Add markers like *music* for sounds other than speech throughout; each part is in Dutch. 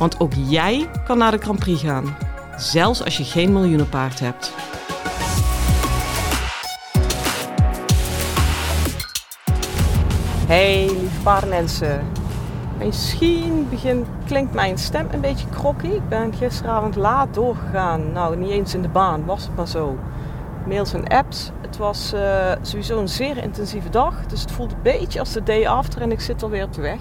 Want ook jij kan naar de Grand Prix gaan, zelfs als je geen miljoenenpaard hebt. Hey lieve paardenmensen. Misschien begint, klinkt mijn stem een beetje krokky. Ik ben gisteravond laat doorgegaan. Nou, niet eens in de baan, was het maar zo. Mails en apps. Het was uh, sowieso een zeer intensieve dag. Dus het voelt een beetje als de day after en ik zit alweer op de weg.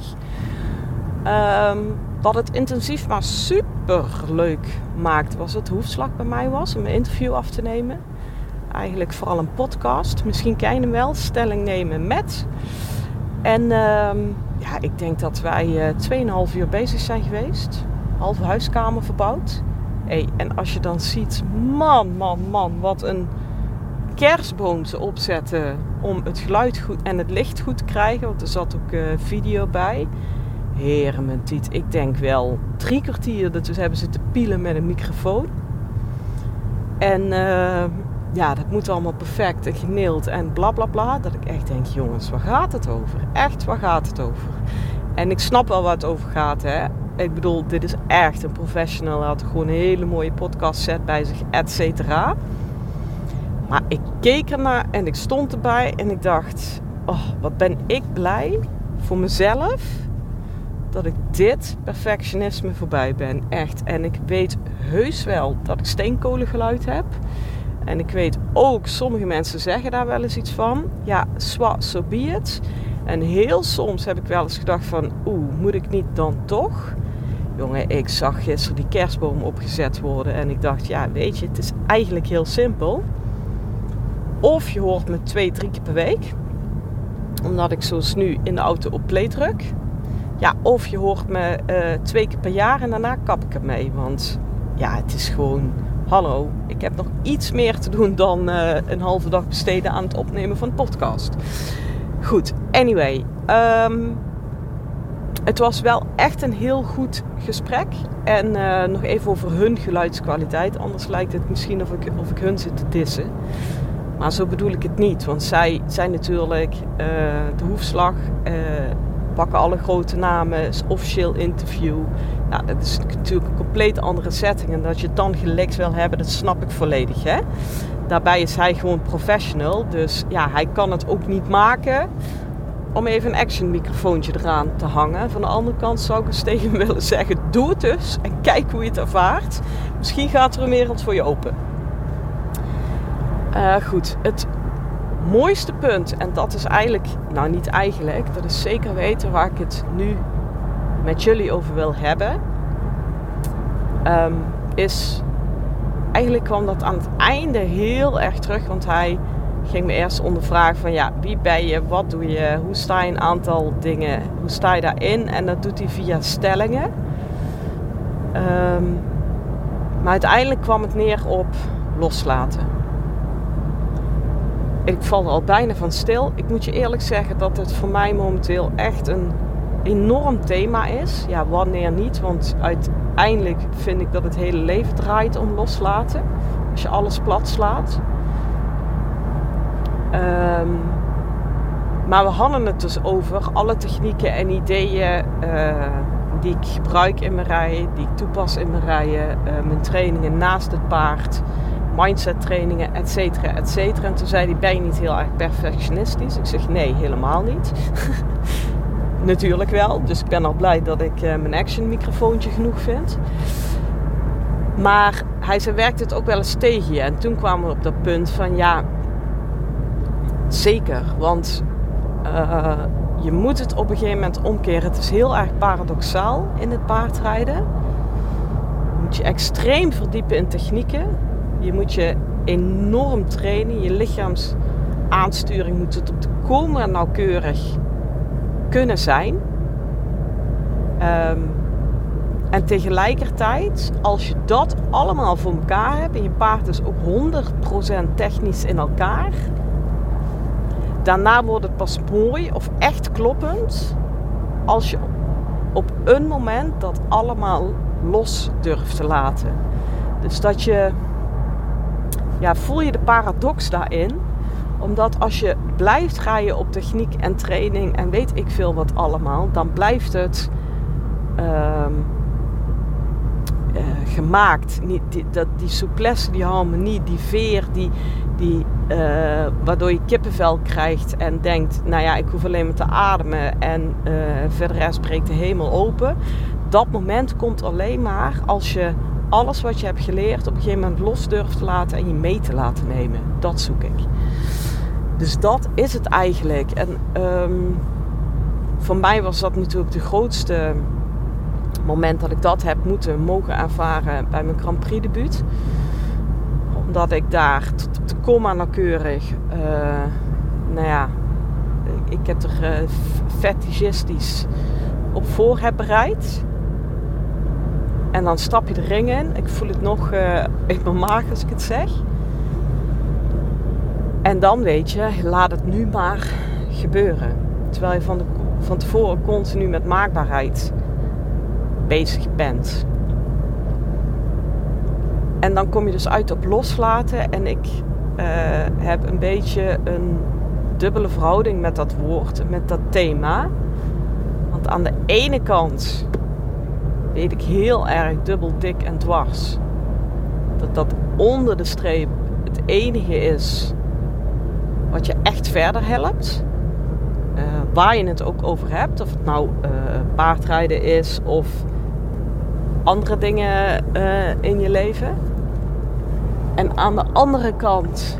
Um, wat het intensief maar super leuk maakt, was het hoefslag bij mij was om een interview af te nemen. Eigenlijk vooral een podcast. Misschien ken je hem wel. Stelling nemen met. En um, ja, ik denk dat wij uh, 2,5 uur bezig zijn geweest. Halve huiskamer verbouwd. Hey, en als je dan ziet, man, man, man, wat een kerstboom ze opzetten om het geluid goed en het licht goed te krijgen. Want er zat ook uh, video bij. Heren, mijn tiet. Ik denk wel drie kwartier dat we hebben zitten pielen met een microfoon. En uh, ja, dat moet allemaal perfect en geneeld en bla bla bla. Dat ik echt denk, jongens, waar gaat het over? Echt, waar gaat het over? En ik snap wel waar het over gaat, hè. Ik bedoel, dit is echt een professional. Hij had gewoon een hele mooie podcast set bij zich, et cetera. Maar ik keek ernaar en ik stond erbij en ik dacht... Oh, wat ben ik blij voor mezelf... dat ik dit perfectionisme voorbij ben. Echt. En ik weet heus wel dat ik steenkolengeluid heb... En ik weet ook, sommige mensen zeggen daar wel eens iets van. Ja, so so be it. En heel soms heb ik wel eens gedacht van, oeh, moet ik niet dan toch? Jongen, ik zag gisteren die kerstboom opgezet worden en ik dacht, ja, weet je, het is eigenlijk heel simpel. Of je hoort me twee, drie keer per week, omdat ik zoals nu in de auto op play druk. Ja, of je hoort me uh, twee keer per jaar en daarna kap ik ermee. Want ja, het is gewoon hallo, ik heb nog iets meer te doen dan uh, een halve dag besteden aan het opnemen van een podcast. Goed, anyway. Um, het was wel echt een heel goed gesprek. En uh, nog even over hun geluidskwaliteit. Anders lijkt het misschien of ik, of ik hun zit te dissen. Maar zo bedoel ik het niet. Want zij zijn natuurlijk de hoefslag pakken alle grote namen, officieel interview. Nou, dat is natuurlijk een compleet andere setting. En dat je het dan gelikt wil hebben, dat snap ik volledig. Hè? Daarbij is hij gewoon professional. Dus ja, hij kan het ook niet maken om even een action microfoontje eraan te hangen. Van de andere kant zou ik eens tegen hem willen zeggen: doe het dus en kijk hoe je het ervaart. Misschien gaat er een wereld voor je open. Uh, goed, het mooiste punt, en dat is eigenlijk, nou niet eigenlijk, dat is zeker weten waar ik het nu met jullie over wil hebben, um, is eigenlijk kwam dat aan het einde heel erg terug, want hij ging me eerst ondervragen van ja, wie ben je, wat doe je, hoe sta je een aantal dingen, hoe sta je daarin en dat doet hij via stellingen. Um, maar uiteindelijk kwam het neer op loslaten ik val er al bijna van stil. Ik moet je eerlijk zeggen dat het voor mij momenteel echt een enorm thema is. Ja, wanneer niet? Want uiteindelijk vind ik dat het hele leven draait om loslaten. Als je alles plat slaat. Um, maar we hadden het dus over alle technieken en ideeën uh, die ik gebruik in mijn rijden, die ik toepas in mijn rijden, uh, mijn trainingen naast het paard mindset trainingen, et cetera, et cetera. En toen zei hij, ben je niet heel erg perfectionistisch? Ik zeg, nee, helemaal niet. *laughs* Natuurlijk wel, dus ik ben al blij dat ik uh, mijn action microfoontje genoeg vind. Maar hij zei, werkt het ook wel eens tegen je? En toen kwamen we op dat punt van, ja, zeker. Want uh, je moet het op een gegeven moment omkeren. Het is heel erg paradoxaal in het paardrijden. Moet je extreem verdiepen in technieken. Je moet je enorm trainen. Je lichaamsaansturing moet tot de komen nauwkeurig kunnen zijn. Um, En tegelijkertijd, als je dat allemaal voor elkaar hebt en je paard is ook 100% technisch in elkaar, daarna wordt het pas mooi of echt kloppend als je op een moment dat allemaal los durft te laten. Dus dat je, ja, voel je de paradox daarin? Omdat als je blijft ga je op techniek en training en weet ik veel wat allemaal, dan blijft het ehm, eh, gemaakt. Niet, die, dat, die souplesse, die harmonie, die veer, die, die, uh, waardoor je kippenvel krijgt en denkt, nou ja, ik hoef alleen maar te ademen en uh, verder rest breekt de hemel open. Dat moment komt alleen maar als je alles wat je hebt geleerd op een gegeven moment los durft te laten en je mee te laten nemen. Dat zoek ik. Dus dat is het eigenlijk. En um, voor mij was dat natuurlijk de grootste moment dat ik dat heb moeten mogen ervaren bij mijn Grand Prix debuut. Omdat ik daar tot op de komma nauwkeurig, uh, nou ja, ik, heb er uh, op voor heb bereid. En dan stap je de ring in. Ik voel het nog uh, in mijn maag als ik het zeg. En dan weet je, laat het nu maar gebeuren. Terwijl je van, de, van tevoren continu met maakbaarheid bezig bent. En dan kom je dus uit op loslaten. En ik uh, heb een beetje een dubbele verhouding met dat woord, met dat thema. Want aan de ene kant weet ik heel erg dubbel, dik en dwars. Dat dat onder de streep het enige is wat je echt verder helpt. Uh, waar je het ook over hebt. Of het nou uh, paardrijden is of andere dingen uh, in je leven. En aan de andere kant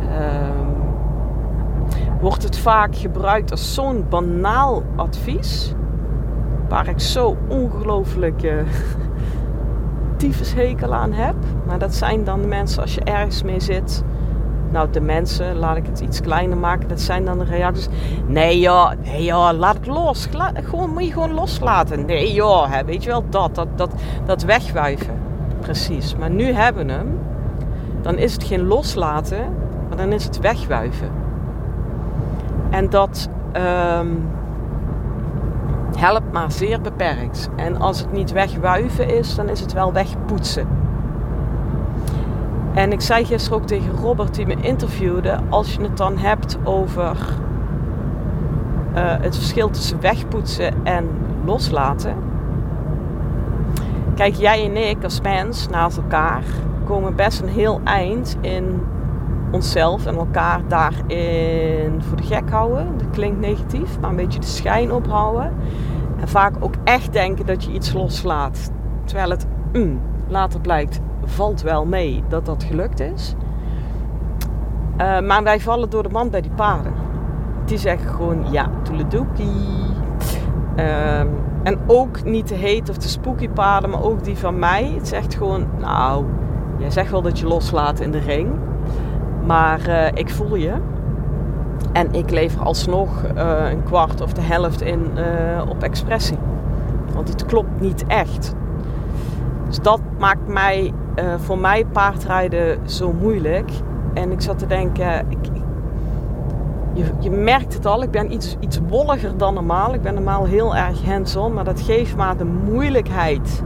ehm, wordt het vaak gebruikt als zo'n banaal advies. Waar ik zo ongelooflijk uh, *laughs* tyfushekel aan heb. Maar dat zijn dan de mensen als je ergens mee zit. Nou, de mensen, laat ik het iets kleiner maken, dat zijn dan de reacties. Nee joh, nee joh, laat het los. gewoon, moet je gewoon loslaten. Nee joh, hè, weet je wel, dat, dat, dat, dat wegwuiven. Precies. Maar nu hebben we hem. Dan is het geen loslaten, maar dan is het wegwuiven. En dat um, helpt maar zeer beperkt. En als het niet wegwuiven is, dan is het wel wegpoetsen. En ik zei gisteren ook tegen Robert, die me interviewde, als je het dan hebt over uh, het verschil tussen wegpoetsen en loslaten. Kijk, jij en ik als mens naast elkaar komen best een heel eind in onszelf en elkaar daarin voor de gek houden. Dat klinkt negatief, maar een beetje de schijn ophouden. En vaak ook echt denken dat je iets loslaat. Terwijl het mm, later blijkt valt wel mee dat dat gelukt is. Uh, maar wij vallen door de mand bij die paarden. Die zeggen gewoon ja, toeledoekie. Uh, en ook niet de heet of de spooky paarden, maar ook die van mij. Het zegt gewoon, nou, jij zegt wel dat je loslaat in de ring. Maar uh, ik voel je. En ik lever alsnog uh, een kwart of de helft in op expressie. Want het klopt niet echt. Dus dat maakt mij voor mij paardrijden zo moeilijk. En ik zat te denken, ik, je, je, merkt het al, ik ben iets, iets wolliger dan normaal. Ik ben normaal heel erg hands-on, maar dat geeft maar de moeilijkheid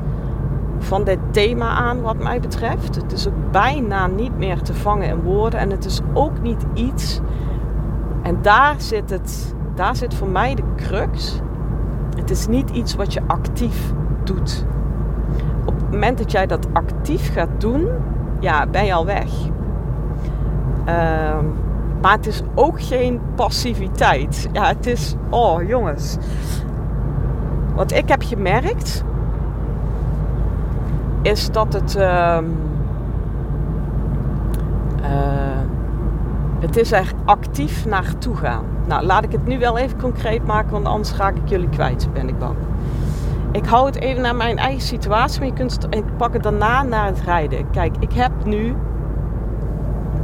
van dit thema aan wat mij betreft. Het is ook bijna niet meer te vangen in woorden en het is ook niet iets. En daar zit het, daar zit voor mij de crux. Het is niet iets wat je actief doet moment dat jij dat actief gaat doen, ja, ben je al weg. Uh, maar het is ook geen passiviteit. Ja, het is, oh jongens. Wat ik heb gemerkt, is dat het. Uh, uh, het is er actief naartoe gaan. Nou, laat ik het nu wel even concreet maken, want anders raak ik jullie kwijt, ben ik bang. Ik hou het even naar mijn eigen situatie, maar je kunt het, ik pak het daarna naar het rijden. Kijk, ik heb nu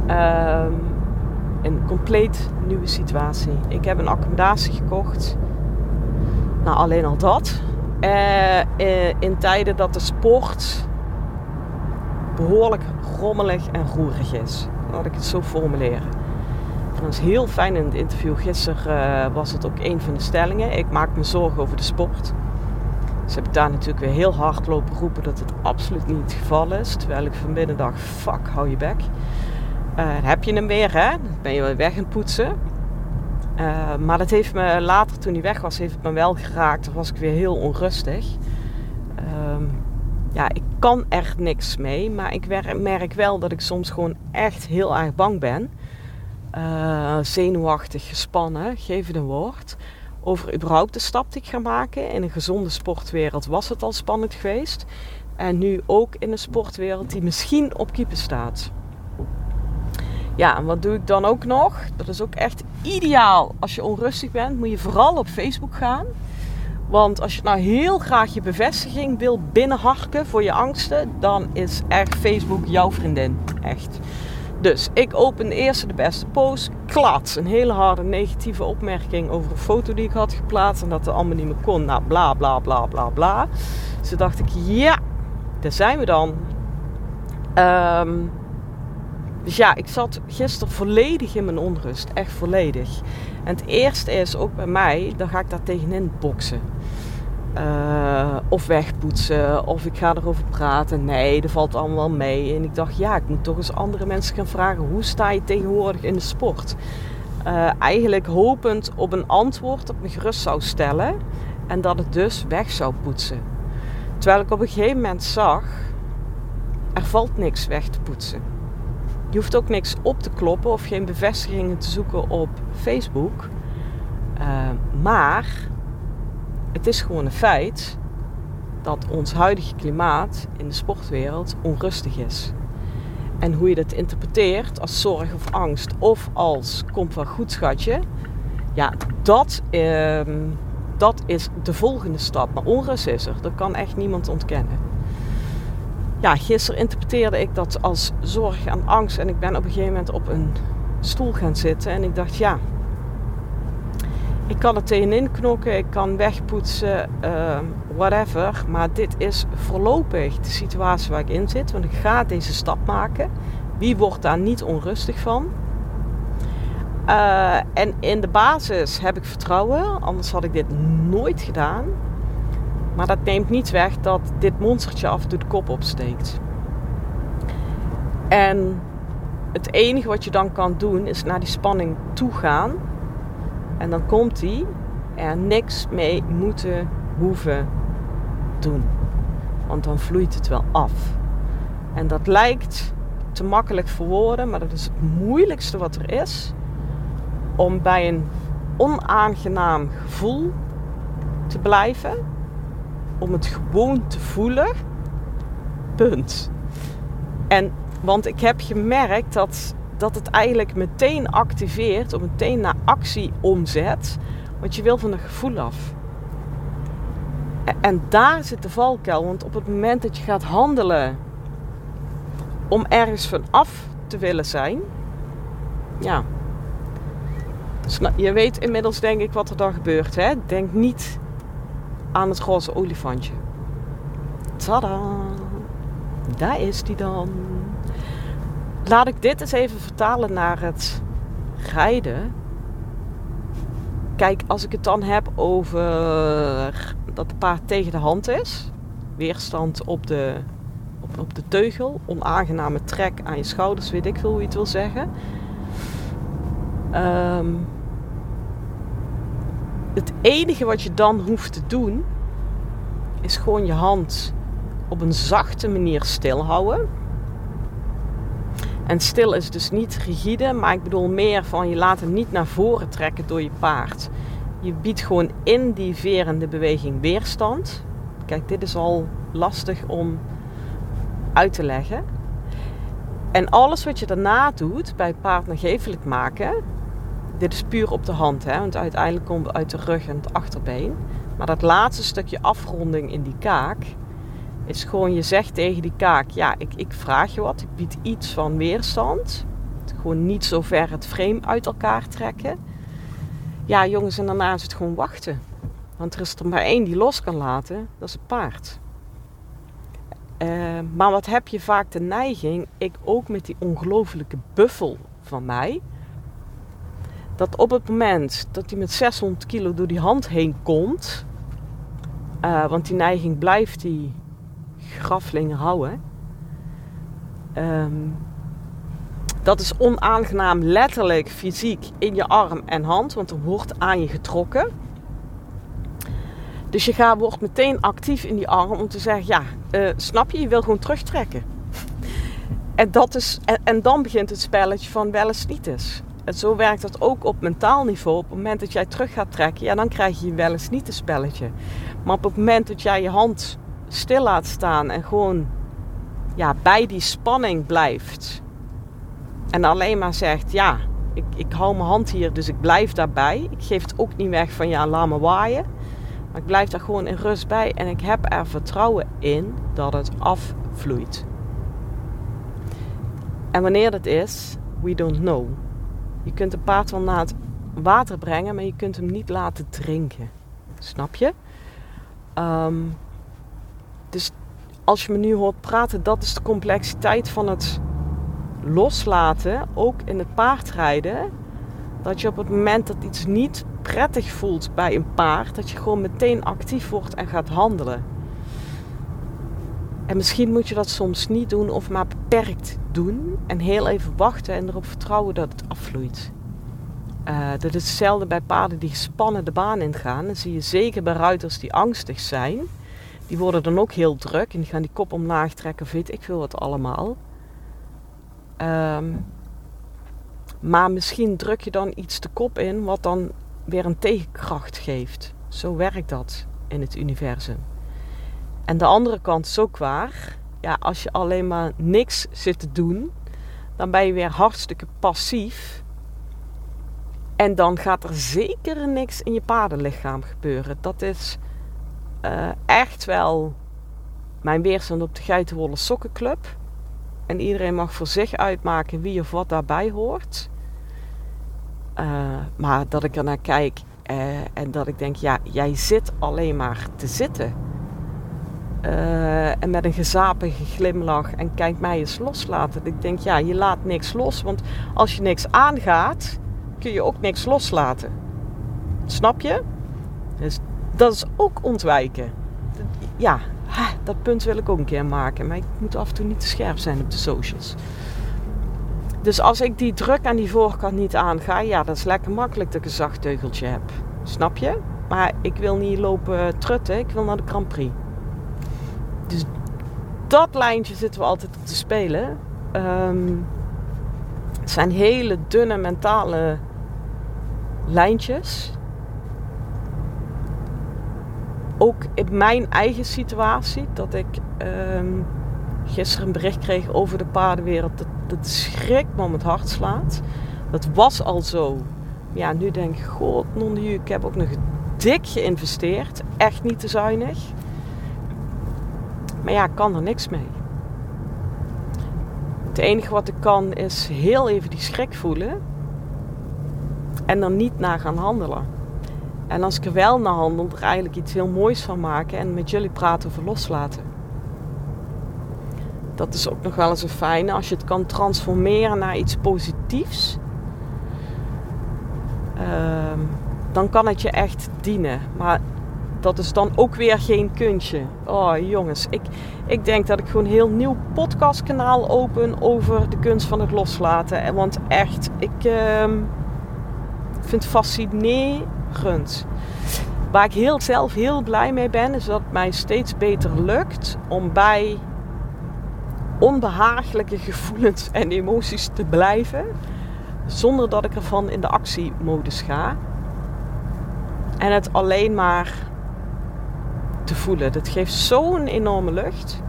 uh, een compleet nieuwe situatie. Ik heb een accommodatie gekocht Nou, alleen al dat. Uh, in tijden dat de sport behoorlijk rommelig en roerig is. Laat ik het zo formuleren. En dat is heel fijn in het interview. Gisteren uh, was het ook een van de stellingen. Ik maak me zorgen over de sport. Ze hebben daar natuurlijk weer heel hard lopen roepen dat het absoluut niet het geval is. Terwijl ik vanmiddag dacht, fuck, hou je bek. Uh, heb je hem weer, hè? Ben je weer weg het poetsen. Uh, maar dat heeft me later, toen hij weg was, heeft het me wel geraakt. Toen was ik weer heel onrustig. Ja, ik kan echt niks mee. Maar ik merk wel dat ik soms gewoon echt heel erg bang ben. Uh, zenuwachtig, gespannen, geef het een woord over überhaupt de stap die ik ga maken. In een gezonde sportwereld was het al spannend geweest. En nu ook in een sportwereld die misschien op keeper staat. Ja, en wat doe ik dan ook nog? Dat is ook echt ideaal. Als je onrustig bent, moet je vooral op Facebook gaan. Want als je nou heel graag je bevestiging wil binnenharken voor je angsten, dan is echt Facebook jouw vriendin. Echt. Dus ik open de eerste de beste post. Klats, een hele harde negatieve opmerking over een foto die ik had geplaatst. En dat er allemaal niet meer kon. Nou, bla bla bla bla bla. Dus dacht ik, ja, daar zijn we dan. Um, dus ja, ik zat gisteren volledig in mijn onrust. Echt volledig. En het eerste is ook bij mij, dan ga ik daar tegenin boksen. Uh, of wegpoetsen, of ik ga erover praten. Nee, dat valt allemaal mee. En ik dacht, ja, ik moet toch eens andere mensen gaan vragen: hoe sta je tegenwoordig in de sport? Uh, eigenlijk hopend op een antwoord dat me gerust zou stellen en dat het dus weg zou poetsen. Terwijl ik op een gegeven moment zag: er valt niks weg te poetsen. Je hoeft ook niks op te kloppen of geen bevestigingen te zoeken op Facebook. Uh, maar het is gewoon een feit dat ons huidige klimaat in de sportwereld onrustig is. En hoe je dat interpreteert als zorg of angst of als komt wel goed schatje, ja, dat, uh, dat is de volgende stap. Maar onrust is er, dat kan echt niemand ontkennen ja, gisteren interpreteerde ik dat als zorg en angst. En ik ben op een gegeven moment op een stoel gaan zitten. En ik dacht, ja, ik kan er tegenin knokken, ik kan wegpoetsen, uh, whatever. Maar dit is voorlopig de situatie waar ik in zit. Want ik ga deze stap maken. Wie wordt daar niet onrustig van? Uh, en in de basis heb ik vertrouwen, anders had ik dit nooit gedaan. Maar dat neemt niet weg dat dit monstertje af en toe de kop opsteekt. En het enige wat je dan kan doen is naar die spanning toe gaan. En dan komt die er niks mee moeten hoeven doen. Want dan vloeit het wel af. En dat lijkt te makkelijk voor woorden, maar dat is het moeilijkste wat er is. Om bij een onaangenaam gevoel te blijven om het gewoon te voelen. Punt. En want ik heb gemerkt dat, dat het eigenlijk meteen activeert, of meteen naar actie omzet. Want je wil van een gevoel af. En daar zit de valkuil. Want op het moment dat je gaat handelen om ergens van af te willen zijn, ja. Je weet inmiddels denk ik wat er dan gebeurt. Hè? Denk niet aan het roze olifantje. Tada! Daar is die dan. Laat ik dit eens even vertalen naar het rijden. Kijk, als ik het dan heb over dat het paard tegen de hand is, weerstand op de, op, op de teugel, onaangename trek aan je schouders, weet ik veel hoe je het wil zeggen. Um, het enige wat je dan hoeft te doen, is gewoon je hand op een zachte manier stilhouden. En stil is dus niet rigide, maar ik bedoel meer van je laat hem niet naar voren trekken door je paard. Je biedt gewoon in die verende beweging weerstand. Kijk, dit is al lastig om uit te leggen. En alles wat je daarna doet bij het paard nagevelijk maken, dit is puur op de hand, hè? want uiteindelijk komt het uit de rug en het achterbeen. Maar dat laatste stukje afronding in die kaak is gewoon, je zegt tegen die kaak, ja, ik, ik vraag je wat, ik bied iets van weerstand. Gewoon niet zo ver het frame uit elkaar trekken. Ja, jongens, en daarna is het gewoon wachten. Want er is er maar één die los kan laten, dat is het paard. Uh, maar wat heb je vaak de neiging, ik ook met die ongelofelijke buffel van mij, dat op het moment dat hij met 600 kilo door die hand heen komt, uh, want die neiging blijft die grafling houden, um, dat is onaangenaam letterlijk fysiek in je arm en hand, want er wordt aan je getrokken. Dus je gaat, wordt meteen actief in die arm om te zeggen: Ja, uh, snap je, je wil gewoon terugtrekken. en, dat is, en, en, dan begint het spelletje van wel eens niet eens. En zo werkt dat ook op mentaal niveau. Op het moment dat jij terug gaat trekken, ja, dan krijg je wel eens niet een spelletje. Maar op het moment dat jij je hand stil laat staan en gewoon ja, bij die spanning blijft. En alleen maar zegt: Ja, ik, ik hou mijn hand hier, dus ik blijf daarbij. Ik geef het ook niet weg van ja, laat me waaien. Maar ik blijf daar gewoon in rust bij en ik heb er vertrouwen in dat het afvloeit. En wanneer dat is, we don't know. Je kunt een paard wel naar het water brengen, maar je kunt hem niet laten drinken. Snap je? Ehm, dus als je me nu hoort praten, dat is de complexiteit van het loslaten, ook in het paardrijden. Dat je op het moment dat iets niet prettig voelt bij een paard, dat je gewoon meteen actief wordt en gaat handelen. En misschien moet je dat soms niet doen of maar beperkt doen en heel even wachten en erop vertrouwen dat het afvloeit. Uh, dat is hetzelfde bij paarden die gespannen de baan ingaan. Dat zie je zeker bij ruiters die angstig zijn. Die worden dan ook heel druk en die gaan die kop omlaag trekken, weet ik veel wat allemaal. Um, maar misschien druk je dan iets de kop in, wat dan weer een tegenkracht geeft. Zo werkt dat in het universum. En de andere kant is ook waar. Ja, als je alleen maar niks zit te doen, dan ben je weer hartstikke passief. En dan gaat er zeker niks in je paardenlichaam gebeuren. Dat is uh, echt wel mijn weerstand op de Geitenwolle Sokkenclub. En iedereen mag voor zich uitmaken wie of wat daarbij hoort. Uh, maar dat ik er naar kijk uh, en dat ik denk, ja, jij zit alleen maar te zitten. En met een gezapige glimlach en kijk mij eens loslaten. Ik denk, ja, je laat niks los. Want als je niks aangaat, kun je ook niks loslaten. Snap je? Dus dat is ook ontwijken. Ja, dat punt wil ik ook een keer maken. Maar ik moet af en toe niet te scherp zijn op de socials. Dus als ik die druk aan die voorkant niet aanga, ja, dat is lekker makkelijk dat ik een heb. Snap je? Maar ik wil niet lopen trutten, ik wil naar de Grand Prix. Dus dat lijntje zitten we altijd op te spelen. Um, het zijn hele dunne mentale lijntjes. Ook in mijn eigen situatie, dat ik um, gisteren een bericht kreeg over de paardenwereld, dat, dat schrik me om het hart slaat. Dat was al zo. Ja, nu denk ik, god, non ik heb ook nog dik geïnvesteerd. Echt niet te zuinig. Maar ja, ik kan er niks mee. Het enige wat ik kan is heel even die schrik voelen. En er niet naar gaan handelen. En als ik er wel naar handel, er eigenlijk iets heel moois van maken en met jullie praten over loslaten. Dat is ook nog wel eens een fijne als je het kan transformeren naar iets positiefs. Uh, dan kan het je echt dienen. Maar dat is dan ook weer geen kunstje. Oh jongens, ik, ik denk dat ik gewoon een heel nieuw podcastkanaal open over de kunst van het loslaten. Want echt, ik uh, vind het fascinerend. Waar ik heel, zelf heel blij mee ben, is dat het mij steeds beter lukt om bij onbehagelijke gevoelens en emoties te blijven. Zonder dat ik ervan in de actiemodus ga. En het alleen maar te voelen. Dat geeft zo'n enorme lucht.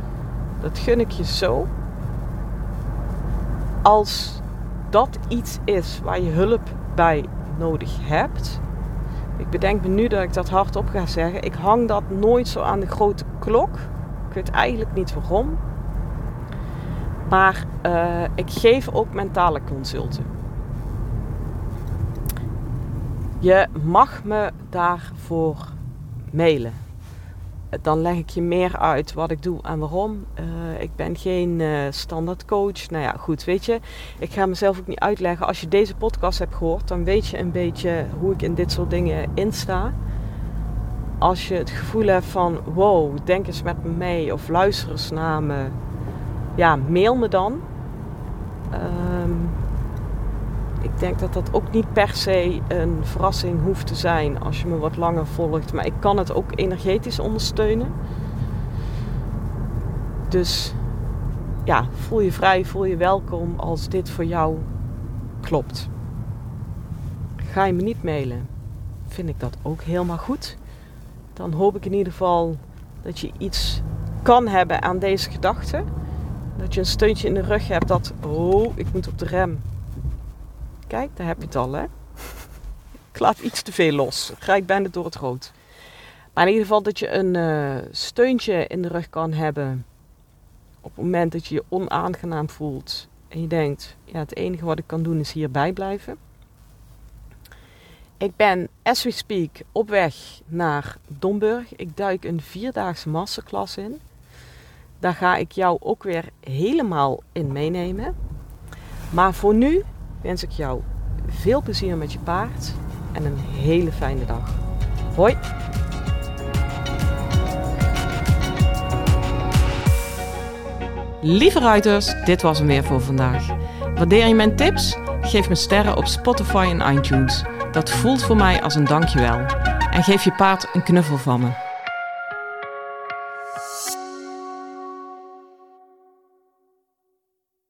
Dat gun ik je zo. Als dat iets is waar je hulp bij nodig hebt. Ik bedenk me nu dat ik dat hardop ga zeggen. Ik hang dat nooit zo aan de grote klok. Ik weet eigenlijk niet waarom. Maar uh, ik geef ook mentale consulten. Je mag me daarvoor mailen. Dan leg ik je meer uit wat ik doe en waarom. Eh, ik ben geen uh, standaard coach. Nou ja, goed, weet je. Ik ga mezelf ook niet uitleggen. Als je deze podcast hebt gehoord, dan weet je een beetje hoe ik in dit soort dingen insta. Als je het gevoel hebt van, wow, denk eens met me mee of luister eens naar me. Ja, mail me dan. Ehm, denk dat dat ook niet per se een verrassing hoeft te zijn als je me wat langer volgt. Maar ik kan het ook energetisch ondersteunen. Dus ja, voel je vrij, voel je welkom als dit voor jou klopt. Ga je me niet mailen, vind ik dat ook helemaal goed. Dan hoop ik in ieder geval dat je iets kan hebben aan deze gedachte. Dat je een steuntje in de rug hebt dat, oh, ik moet op de rem. Kijk, daar heb je het al, hè? Ik laat iets te veel los. Ik ik bijna door het rood. Maar in ieder geval dat je een uh, steuntje in de rug kan hebben. Op het moment dat je je onaangenaam voelt. En je denkt, ja, het enige wat ik kan doen is hierbij blijven. Ik ben, as we speak, op weg naar Domburg. Ik duik een vierdaagse masterclass in. Daar ga ik jou ook weer helemaal in meenemen. Maar voor nu wens ik jou veel plezier met je paard en een hele fijne dag. Hoi! Lieve ruiters, dit was hem weer voor vandaag. Waardeer je mijn tips? Geef me sterren op Spotify en iTunes. Dat voelt voor mij als een dankjewel. En geef je paard een knuffel van me.